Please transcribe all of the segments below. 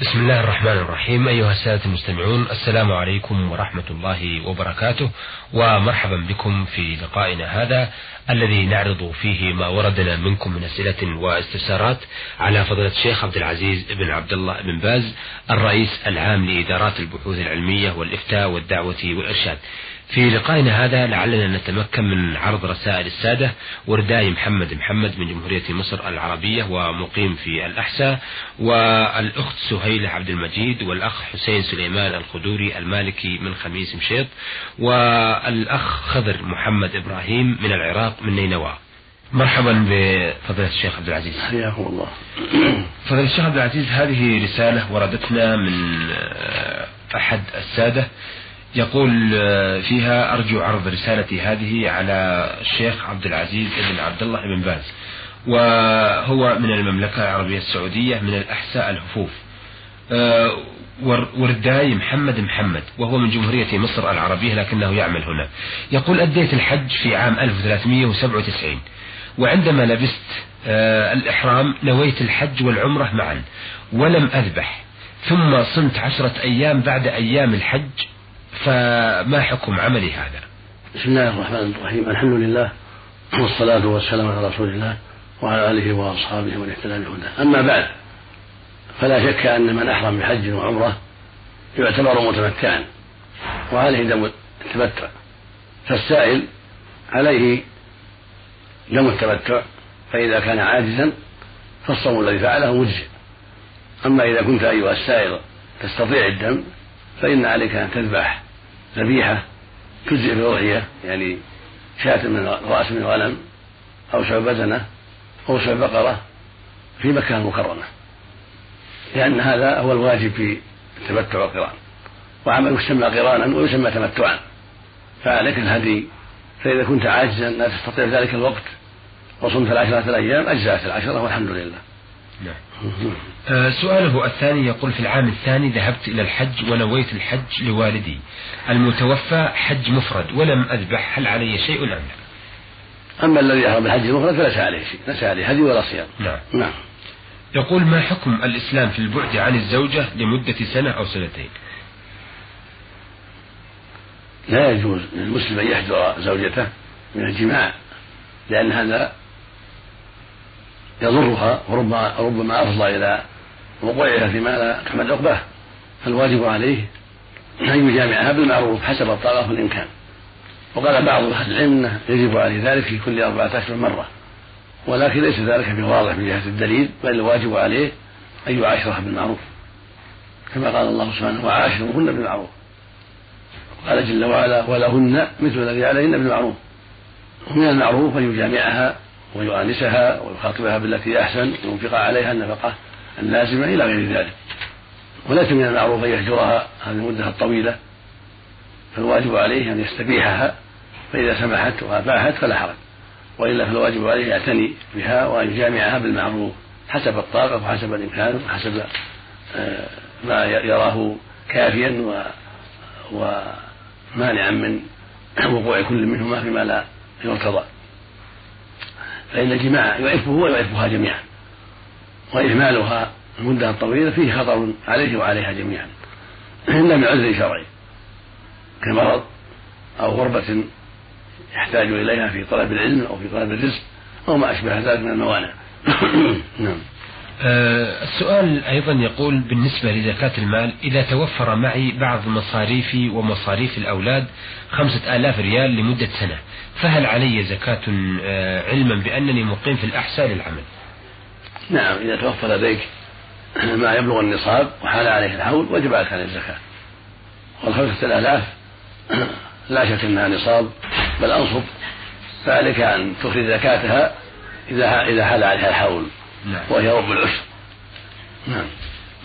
بسم الله الرحمن الرحيم. أيها السادة المستمعون السلام عليكم ورحمة الله وبركاته ومرحبا بكم في لقائنا هذا الذي نعرض فيه ما وردنا منكم من أسئلة واستفسارات على فضيلة الشيخ عبد العزيز بن عبد الله بن باز الرئيس العام لإدارات البحوث العلمية والإفتاء والدعوة والإرشاد. في لقائنا هذا لعلنا نتمكن من عرض رسائل السادة ورداي محمد. محمد من جمهورية مصر العربية ومقيم في الأحساء والأخت سهيلة عبد المجيد والأخ حسين سليمان الخدوري المالكي من خميس مشيط والأخ خضر محمد إبراهيم من العراق من نينوى. مرحبا بفضيلة الشيخ عبد العزيز. حياكم الله. فضيلة الشيخ عبد العزيز هذه رسالة وردتنا من أحد السادة. يقول آه، فيها أرجو عرض رسالتي هذه على الشيخ عبد العزيز بن عبد الله بن باز وهو من المملكة العربية السعودية من الأحساء الهفوف. آه، ورداي محمد محمد وهو من جمهورية مصر العربية لكنه يعمل هنا. يقول أديت الحج في عام 1397 وعندما لبست آه، الإحرام نويت الحج والعمرة معا ولم أذبح ثم صمت عشرة أيام بعد أيام الحج فما حكم عملي هذا؟ بسم الله الرحمن الرحيم. الحمد لله والصلاة والسلام على رسول الله وعلى آله وأصحابه ومن اهتدى بهداه. أما بعد فلا شك أن من أحرم بحج وعمرة يعتبر متمتعا وعليه دم التمتع. فالسائل عليه دم التمتع فإذا كان عاجزا فالصوم الذي فعله مجزئ. أما إذا كنت أيها السائل تستطيع الدم فإن عليك أن تذبح ذبيحة تجزئ في الأضحية يعني شاة من رأس من غنم أو شعب بدنة أو شعب بقرة في مكة المكرمة. لأن هذا هو الواجب في التمتع والقران وعمل يسمى قرانا ويسمى تمتعا. فعليك الهدي. فإذا كنت عاجزا لا تستطيع ذلك الوقت. وصمت العشرة الأيام أجزأت العشرة والحمد لله. نعم. آه سؤاله الثاني يقول في العام الثاني ذهبت إلى الحج ونويت الحج لوالدي. المتوفى حج مفرد ولم أذبح هل علي شيء أم لا؟ أما الذي يحرم بالحج المفرد فليس عليه شيء ليس عليه هدي ولا صيام. نعم. نعم. يقول ما حكم الإسلام في البعد عن الزوجة لمدة سنة أو سنتين؟ لا يجوز للمسلم أن يحجر زوجته من الجماع لأن هذا يضرها وربما ربما أفضى إلى وقوعها فيما لا تحمد عقباه فالواجب عليه أن يجامعها بالمعروف حسب الطاقه والإمكان. وقال بعض أهل العلم إنه يجب عليه ذلك في كل أربعة اشهر مرة. ولكن ليس ذلك بواضح من جهة الدليل بل الواجب عليه أن يعاشرها بالمعروف. كما قال الله سبحانه وعاشروهن بالمعروف. قال جل وعلا ولهن مثل الذي عليهن بالمعروف. ومن المعروف أن يجامعها ويؤانسها ويخاطبها بالتي أحسن وينفق عليها النفقة اللازمة إلى غير ذلك. وليس من المعروف أن يهجرها هذه المدة الطويلة فالواجب عليه أن يستبيحها فإذا سمحت وأباحت فلا حرج. وإلا فالواجب عليه يعتني بها وأن يجامعها بالمعروف حسب الطاقة وحسب الإمكان وحسب آه، ما يراه كافيا ومانعا من وقوع كل منهما فيما لا يرتضى. فإن الجماع يعفه ويعفها جميعا. وإهمالها المدة الطويلة فيه خطر عليه وعليها جميعا. إلا من عذر شرعي. كمرض أو غربة يحتاج إليها في طلب العلم أو في طلب الرزق أو ما أشبه ذلك من الموانع. نعم. السؤال أيضا يقول بالنسبة لزكاة المال إذا توفر معي بعض مصاريفي ومصاريف الأولاد خمسة آلاف ريال لمدة سنة فهل علي زكاة آه علما بأنني مقيم في الأحساء للعمل نعم إذا توفر لديك ما يبلغ النصاب وحال عليه الحول وجب عليك عليه الزكاة والخمسة الآلاف لا شك أنها نصاب بل أنصب فعليك أن تخرج زكاتها إذا إذا حال عليها الحول. وهي رب العشر نعم.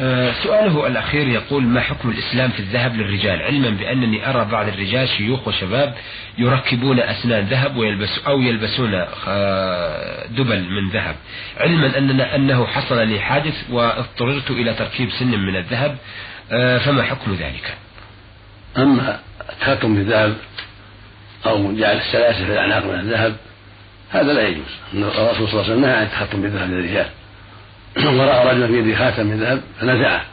آه سؤاله الأخير يقول ما حكم الإسلام في الذهب للرجال؟ علما بأنني أرى بعض الرجال شيوخ وشباب يركبون أسنان ذهب ويلبس أو يلبسون آه، دبل من ذهب. علما أننا أنه حصل لي حادث واضطررت إلى تركيب سن من الذهب آه فما حكم ذلك؟ أما التختم بالذهب أو جعل السلاسل في الأعناق من الذهب هذا لا يجوز. الرسول صلى الله عليه وسلم نهى عن التختم بالذهب للرجال ورأى رجلا في يده خاتم من ذهب فنزعه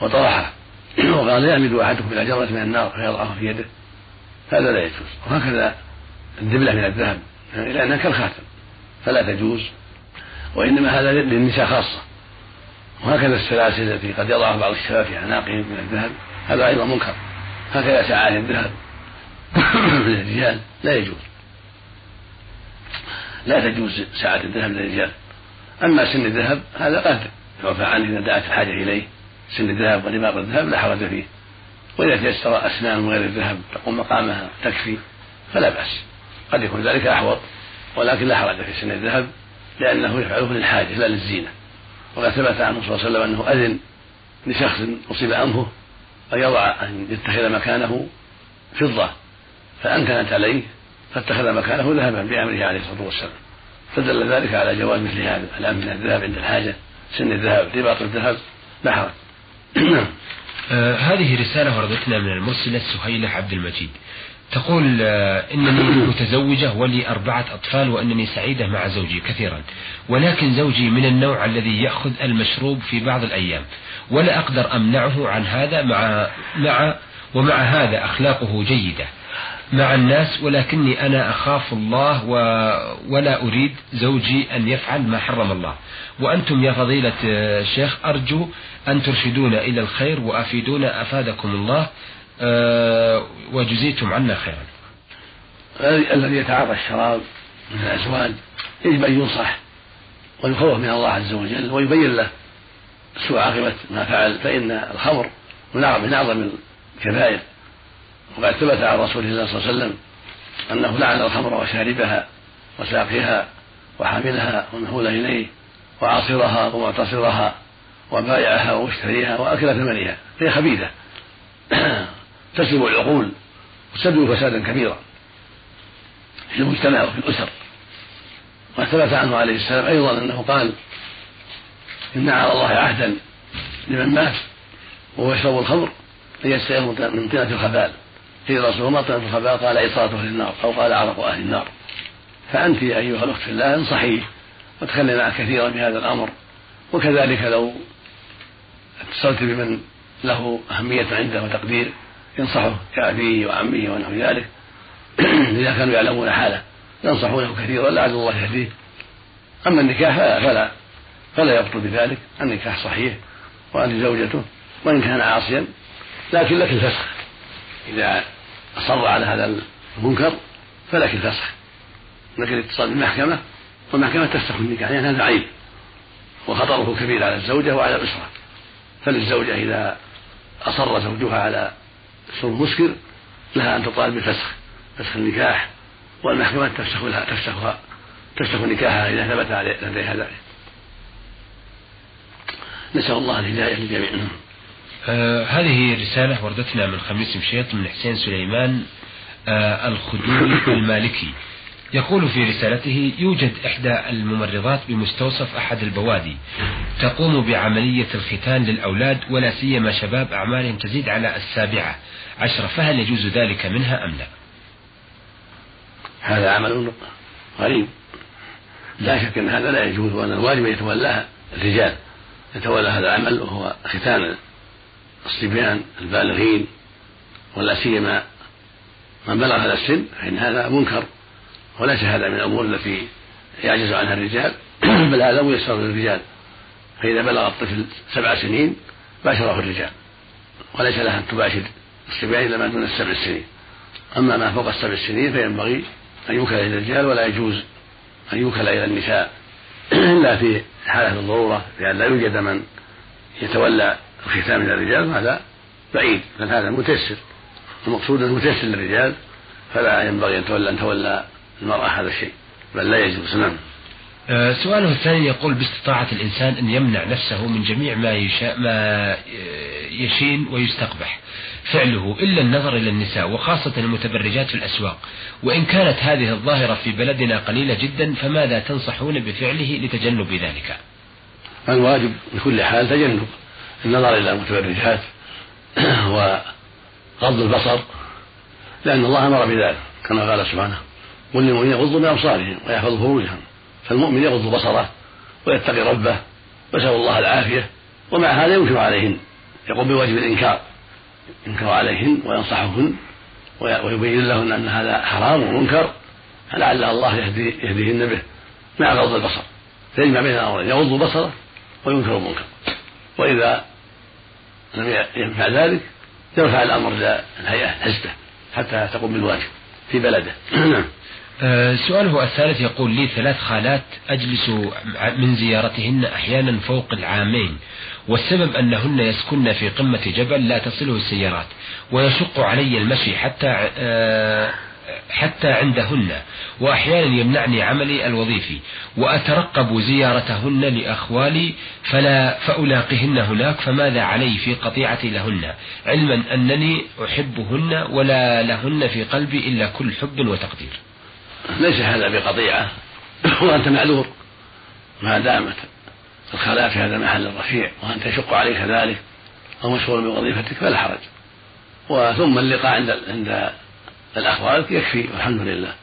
وطرحه. وقال يعمد أحدكم إلى جرة من النار فيضعها في يده. هذا لا يجوز. وهكذا الدبلة من الذهب لانها كالخاتم. فلا تجوز. وإنما هذا للنساء خاصة. وهكذا السلاسل التي قد يضعها بعض الشباب في أعناقهم من الذهب هذا أيضا منكر. هكذا ساعات الذهب للرجال لا يجوز. لا تجوز ساعة الذهب للرجال أما سن الذهب هذا قد يعفى عنه إذا دعت الحاجة إليه. سن الذهب ورباط الذهب لا حرج فيه. وإذا تيسر أسنان غير الذهب تقوم مقامها تكفي فلا بأس. قد يكون ذلك أحوط ولكن لا حرج في سن الذهب لأنه يفعله للحاجة لا للزينة. وقد ثبت عنه صلى الله عليه وسلم أنه أذن لشخص أصيب أنفه أن يضع أن يتخذ مكانه فضة فأمكنت عليه فاتخذ مكانه ذهبا بأمره عليه الصلاة والسلام. فدل ذلك على جواز مثل هذا من الذهب عند الحاجة سن الذهب رباط الذهب لا حرج آه هذه رسالة وردتنا من المرسلة سهيلة عبد المجيد. تقول آه إنني متزوجة ولي أربعة أطفال وأنني سعيدة مع زوجي كثيرا. ولكن زوجي من النوع الذي يأخذ المشروب في بعض الأيام. ولا أقدر أمنعه عن هذا مع مع ومع هذا أخلاقه جيدة. مع الناس ولكني أنا أخاف الله و... ولا أريد زوجي أن يفعل ما حرم الله. وأنتم يا فضيلة الشيخ أرجو أن ترشدونا إلى الخير وأفيدونا أفادكم الله أه وجزيتم عنا خيرا. الذي يتعاطى الشراب من الأزواج يجب أن ينصح ويخوف من الله عز وجل ويبين له سوء عاقبة ما فعل فإن الخمر من أعظم الكبائر. وقد ثبت عن رسول الله صلى الله عليه وسلم أنه لعن الخمر وشاربها وساقيها وحاملها ومحول إليه وعاصرها ومعتصرها وبائعها ومشتريها وأكل ثمنها هي خبيثة. تسلب العقول وتسبب فسادا كبيرا في المجتمع وفي الأسر. وقد ثبت عنه عليه السلام أيضا أنه قال إن على الله عهدا لمن مات وهو يشرب الخمر أن يستيقظ من طينة الخبال. قيل رسول الله طينة الخبال قال عصاة أهل النار أو قال عرق أهل النار. فأنت أيها الأخت في الله انصحيه وتخلي معه كثيرا في هذا الأمر. وكذلك لو اتصلت بمن له أهمية عنده وتقدير ينصحه كأبيه وعمه ونحو ذلك. إذا كانوا يعلمون حاله ينصحونه كثيرا لعل الله يهديه. أما النكاح فلا فلا يبطل بذلك. النكاح صحيح وأنت زوجته وإن كان عاصيا لكن لك الفسخ. إذا أصر على هذا المنكر فلك الفسخ. لك الاتصال بالمحكمة والمحكمة تفسخ النكاح لأن يعني هذا عيب وخطره كبير على الزوجة وعلى الأسرة. فللزوجة إذا أصر زوجها على شرب مسكر لها أن تطالب بالفسخ فسخ النكاح. والمحكمة تفسخ لها تفسخها تفسخ نكاحها إذا ثبت لديها ذلك. نسأل الله الهداية للجميع. آه هذه رسالة وردتنا من خميس مشيط من حسين سليمان آه الخدوي المالكي. يقول في رسالته يوجد إحدى الممرضات بمستوصف أحد البوادي تقوم بعملية الختان للأولاد ولا سيما شباب أعمالهم تزيد على السابعة. عشرة فهل يجوز ذلك منها أم لا؟ هذا عمل غريب. لا شك أن هذا لا يجوز وأن الواجب يتولاها الرجال. يتولى هذا العمل وهو ختان الصبيان البالغين ولا سيما من بلغ هذا السن فإن هذا منكر وليس هذا من الأمور التي يعجز عنها الرجال بل هذا ميسر للرجال. فإذا بلغ الطفل سبع سنين باشره الرجال وليس لها أن تباشر الصبيان إلا ما دون السبع سنين. أما ما فوق السبع سنين فينبغي أن يوكل إلى الرجال ولا يجوز أن يوكل إلى النساء إلا في حالة الضرورة بأن لا يوجد من يتولى الختام من الرجال هذا بعيد بل هذا متيسر. المقصود أنه متيسر للرجال فلا ينبغي أن تولى أن تولى المرأة هذا الشيء بل لا يجوز. نعم. آه، سؤاله الثاني يقول باستطاعة الإنسان أن يمنع نفسه من جميع ما يشاء ما آه، يشين ويستقبح. فعله إلا النظر إلى النساء وخاصة المتبرجات في الأسواق. وإن كانت هذه الظاهرة في بلدنا قليلة جدا فماذا تنصحون بفعله لتجنب ذلك؟ الواجب بكل حال تجنب. النظر إلى المتبرجات وغض البصر لأن الله أمر بذلك كما قال سبحانه قل للمؤمنين يغضوا من أبصارهم ويحفظوا فروجهم فالمؤمن يغض بصره ويتقي ربه ويسأل الله العافية ومع هذا ينكر عليهن يقوم بواجب الإنكار ينكر عليهن وينصحهن ويبين لهن أن هذا حرام ومنكر فلعل الله يهدي يهديهن به مع غض البصر فيجمع بين الأمرين يغض بصره وينكر المنكر. وإذا لم ينفع ذلك يرفع الأمر إلى الهيئة الحزبة حتى تقوم بالواجب في بلده. نعم. آه، سؤاله الثالث يقول لي ثلاث خالات أجلس من زيارتهن أحيانا فوق العامين والسبب أنهن يسكن في قمة جبل لا تصله السيارات ويشق علي المشي حتى آه، حتى عندهن وأحيانا يمنعني عملي الوظيفي وأترقب زيارتهن لأخوالي فلا فألاقيهن هناك فماذا علي في قطيعتي لهن؟ علما أنني أحبهن ولا لهن في قلبي إلا كل حب وتقدير. ليس هذا بقطيعة وأنت معذور. ما دامت الخلاء في هذا المحل الرفيع وأنت يشق عليك ذلك أو مشغول بوظيفتك فلا حرج. وثم اللقاء عند عند الأخوات يكفي والحمد لله.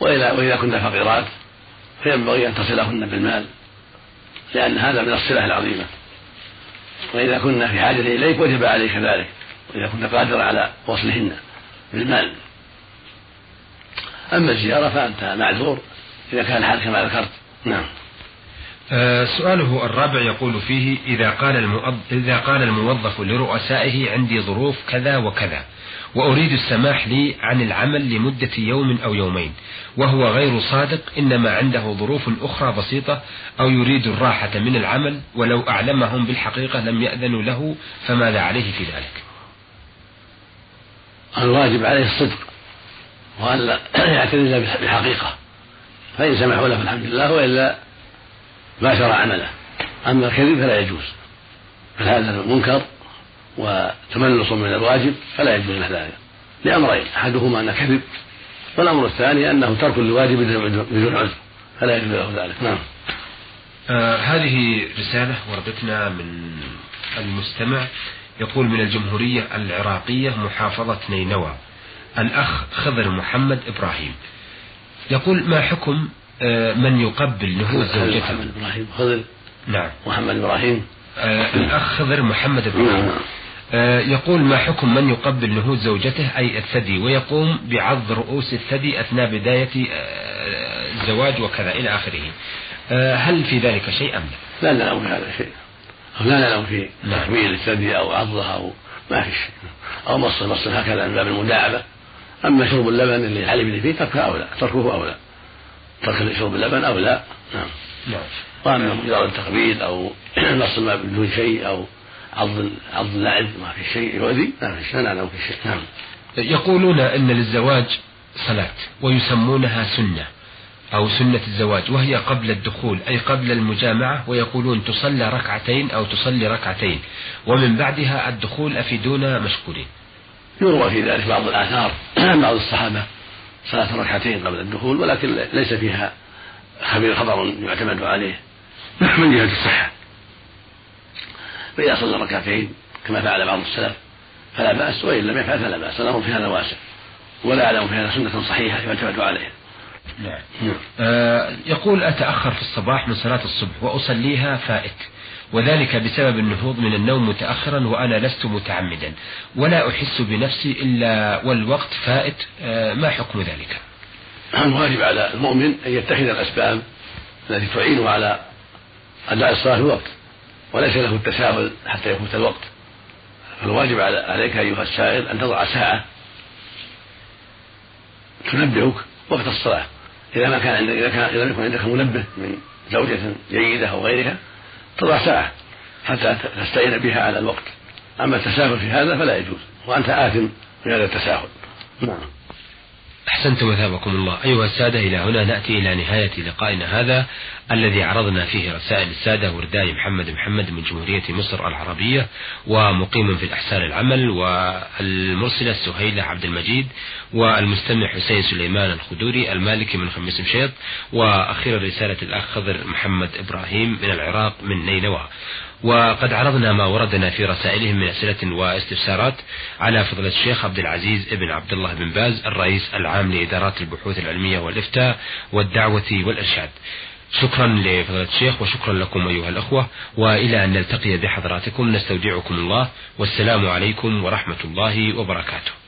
وإذا وإذا كنا فقيرات فينبغي أن تصلهن بالمال لأن هذا من الصلة العظيمة. وإذا كنا في حاجة إليك وجب عليك ذلك. وإذا كنت قادرا على وصلهن بالمال. أما الزيارة فأنت معذور إذا كان الحال كما ذكرت. نعم. سؤاله الرابع يقول فيه إذا قال إذا قال الموظف لرؤسائه عندي ظروف كذا وكذا وأريد السماح لي عن العمل لمدة يوم أو يومين وهو غير صادق إنما عنده ظروف أخرى بسيطة أو يريد الراحة من العمل ولو أعلمهم بالحقيقة لم يأذنوا له فماذا عليه في ذلك؟ الواجب عليه الصدق وأن لا يعترض بالحقيقة فإن سمحوا له فالحمد لله وإلا باشر عمله. أما الكذب فلا يجوز. بل هذا منكر وتملص من الواجب فلا يجوز له ذلك. لأمرين أحدهما أنه كذب والأمر الثاني أنه ترك للواجب بدون عذر. فلا يجوز له ذلك. نعم. آه هذه رسالة وردتنا من المستمع. يقول من الجمهورية العراقية محافظة نينوى الأخ خضر محمد إبراهيم. يقول ما حكم من يقبل نهوض زوجته. محمد إبراهيم خضر نعم. محمد إبراهيم. آه الأخ خضر محمد إبراهيم. نعم. آه يقول ما حكم من يقبل نهوض زوجته أي الثدي ويقوم بعض رؤوس الثدي أثناء بداية آه، الزواج وكذا إلى آخره. هل في ذلك شيء أم لا؟ لا نعلم في هذا شيء. لا نعلم في نعم. تحويل الثدي أو عضها أو ما في شيء. أو مص مص هكذا من باب المداعبة. أما شرب اللبن اللي الحليب فيه تركه أولى تركه أولى ترك شرب اللبن أولى نعم. نعم. وأما مجرد التقبيل أو نص الماء بدون شيء أو عض عض اللعب ما في شيء يؤذي. ما في شيء لا نعلم في شيء. نعم. يقولون أن للزواج صلاة ويسمونها سنة أو سنة الزواج وهي قبل الدخول أي قبل المجامعة ويقولون تصلى ركعتين أو تصلي ركعتين ومن بعدها الدخول أفيدونا مشكورين. يروى في ذلك بعض الآثار عن بعض الصحابة صلاة ركعتين قبل الدخول ولكن ليس فيها خبير خبر يعتمد عليه من جهة الصحة فإذا صلى ركعتين كما فعل بعض السلف فلا بأس وإن لم يفعل فلا بأس الأمر في هذا واسع ولا أعلم في هذا سنة صحيحة يعتمد عليها نعم. نعم. آه يقول أتأخر في الصباح من صلاة الصبح وأصليها فائت وذلك بسبب النهوض من النوم متأخرا وأنا لست متعمدا. ولا أحس بنفسي إلا والوقت فائت آه ما حكم ذلك؟ الواجب على المؤمن أن يتخذ الأسباب التي تعينه على أداء الصلاة في الوقت وليس له التساهل حتى يفوت الوقت. فالواجب عليك أيها السائل أن تضع ساعة تنبهك وقت الصلاة. إذا ما كان عندك إذا كان لم يكن عندك منبه من زوجة جيدة أو غيرها تضع ساعة حتى تستعين بها على الوقت. أما التساهل في هذا فلا يجوز وأنت آثم في هذا التساهل. نعم. أحسنتم وثابكم الله. أيها السادة إلى هنا نأتي إلى نهاية لقائنا هذا الذي عرضنا فيه رسائل السادة ورداي محمد محمد من جمهورية مصر العربية ومقيم في الأحسان العمل والمرسلة سهيلة عبد المجيد والمستمع حسين سليمان الخدوري المالكي من خميس مشيط وأخيرا رسالة الأخ خضر محمد إبراهيم من العراق من نينوى. وقد عرضنا ما وردنا في رسائلهم من أسئلة واستفسارات على فضلة الشيخ عبد العزيز ابن عبد الله بن باز الرئيس العام لإدارات البحوث العلمية والإفتاء والدعوة والإرشاد. شكرا لفضيلة الشيخ وشكرا لكم أيها الأخوة وإلى أن نلتقي بحضراتكم نستودعكم الله والسلام عليكم ورحمة الله وبركاته.